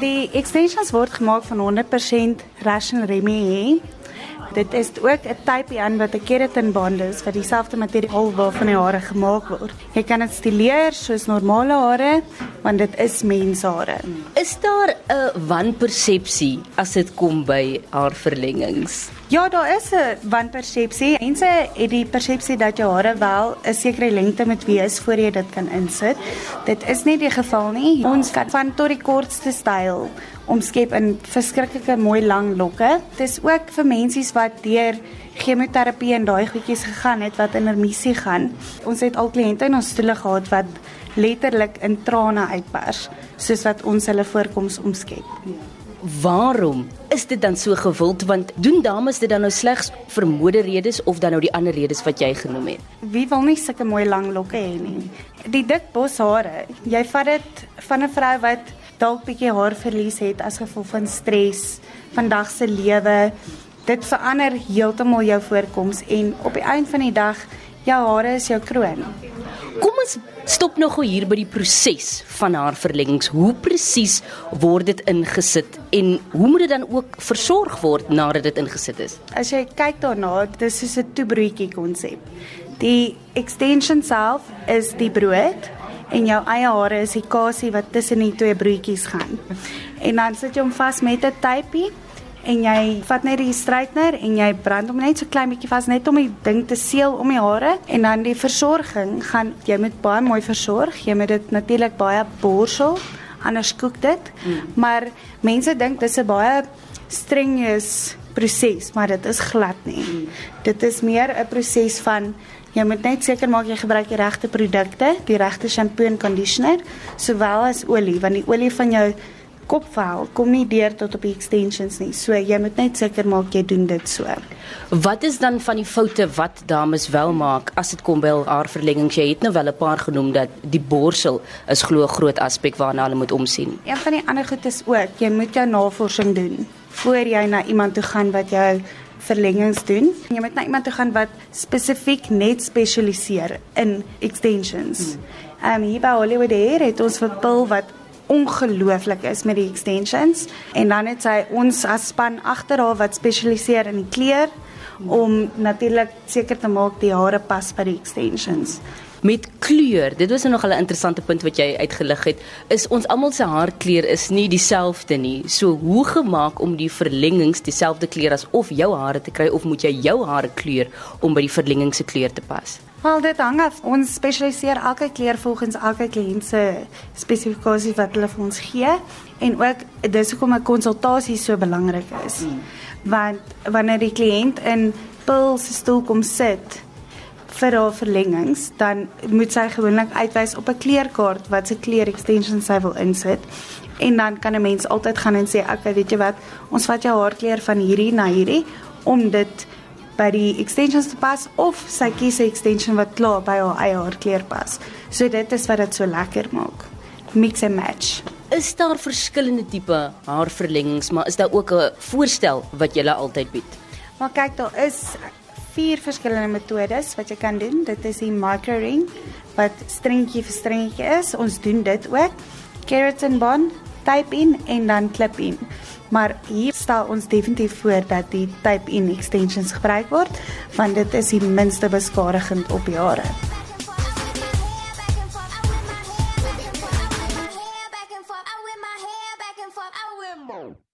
Die extensions word gemaak van 100% Russian Remy. Dit is ook 'n tipe aan wat 'n keratin band is wat dieselfde materiaal waarvan die hare gemaak word. Jy kan dit stileer soos normale hare, want dit is menshare. Is daar 'n wanpersepsie as dit kom by haarverlengings? Ja, daar is 'n wanpersepsie. Mense het die persepsie dat jou hare wel 'n sekere lengte moet wees voor jy dit kan insit. Dit is nie die geval nie. Ons kan van tot die kortste styl omskep in verskriklike mooi lang lokke. Dis ook vir mensies wat deur chemoterapie en daai goedjies gegaan het wat in remissie gaan. Ons het al kliënte in ons stoele gehad wat letterlik in trane uitbars soos wat ons hulle voorkoms omskep. Waarom is dit dan so gewild want doen dames dit dan nou slegs vir moderedes of dan nou die ander redes wat jy genoem het? Wie wil nie sulke mooi lang lokke hê nie? Die dik boshare, jy vat dit van 'n vrou wat dalk bietjie haar verlies het as gevolg van stres, vandag se lewe. Dit verander heeltemal jou voorkoms en op die einde van die dag jou hare is jou kroon. Kom ons stop nog gou hier by die proses van haar verlengings. Hoe presies word dit ingesit en hoe moet dit dan ook versorg word nadat dit ingesit is? As jy kyk daarna, dis soos 'n toebroodjie konsep. Die extension self is die brood en jou eie hare is die kasie wat tussen die twee broodjies gaan. En dan sit jy hom vas met 'n typie en jy vat net die straightener en jy brand hom net so klein bietjie vas net om die ding te seël om die hare en dan die versorging gaan jy moet baie mooi versorg. Jy moet dit natuurlik baie borsel anders kook dit. Mm. Maar mense dink dis 'n baie strenuous proses, maar dit is glad nie. Mm. Dit is meer 'n proses van Jy moet net seker maak jy gebruik die regte produkte, die regte shampoo en conditioner, sowel as olie, want die olie van jou kopvel kom nie deur tot op die extensions nie. So jy moet net seker maak jy doen dit so. Wat is dan van die foute wat dames wel maak as dit kom by haar verlengings? Jy het nou wel 'n paar genoem dat die borsel is glo 'n groot aspek waarna hulle moet omsien. Een van die ander goed is ook jy moet jou navorsing doen voor jy na iemand toe gaan wat jou verlengings doen. Jy moet na iemand toe gaan wat spesifiek net spesialiseer in extensions. Ehm um, hier by Hollywood Hair het ons vir Pil wat ongelooflik is met die extensions. En dan het sy ons as span agter haar wat spesialiseer in die kleur om natuurlik seker te maak die hare pas by die extensions met kleur. Dit was nog 'n interessante punt wat jy uitgelig het. Is ons almal se haarkleur is nie dieselfde nie. So hoe gemaak om die verlengings dieselfde kleur as of jou hare te kry of moet jy jou hare kleur om by die verlenging se kleur te pas? Wel dit hang af. Ons spesialiseer elke kleur volgens elke kliënt se spesifikasies wat hulle vir ons gee en ook dis hoekom 'n konsultasie so belangrik is. Mm. Want wanneer die kliënt in pil se stoel kom sit, vir haar verlengings, dan moet sy gewoonlik uitwys op 'n kleurkaart wat se kleur extension sy wil insit. En dan kan 'n mens altyd gaan en sê, "Oké, okay, weet jy wat? Ons vat jou haarkleur van hierdie na hierdie om dit by die extensions te pas of sy kies 'n extension wat klaar by haar eie haarkleur pas." So dit is wat dit so lekker maak. Mix and match. Is daar verskillende tipe haarverlengings, maar is daar ook 'n voorstel wat jy altyd bied? Maar kyk, daar is vier verskillende metodes wat jy kan doen. Dit is die micro ring wat strengetjie vir strengetjie is. Ons doen dit ook. Keratin bond, type in en dan clip in. Maar hier stel ons definitief voor dat die type in extensions gebruik word want dit is die minste beskadigend op jare. More.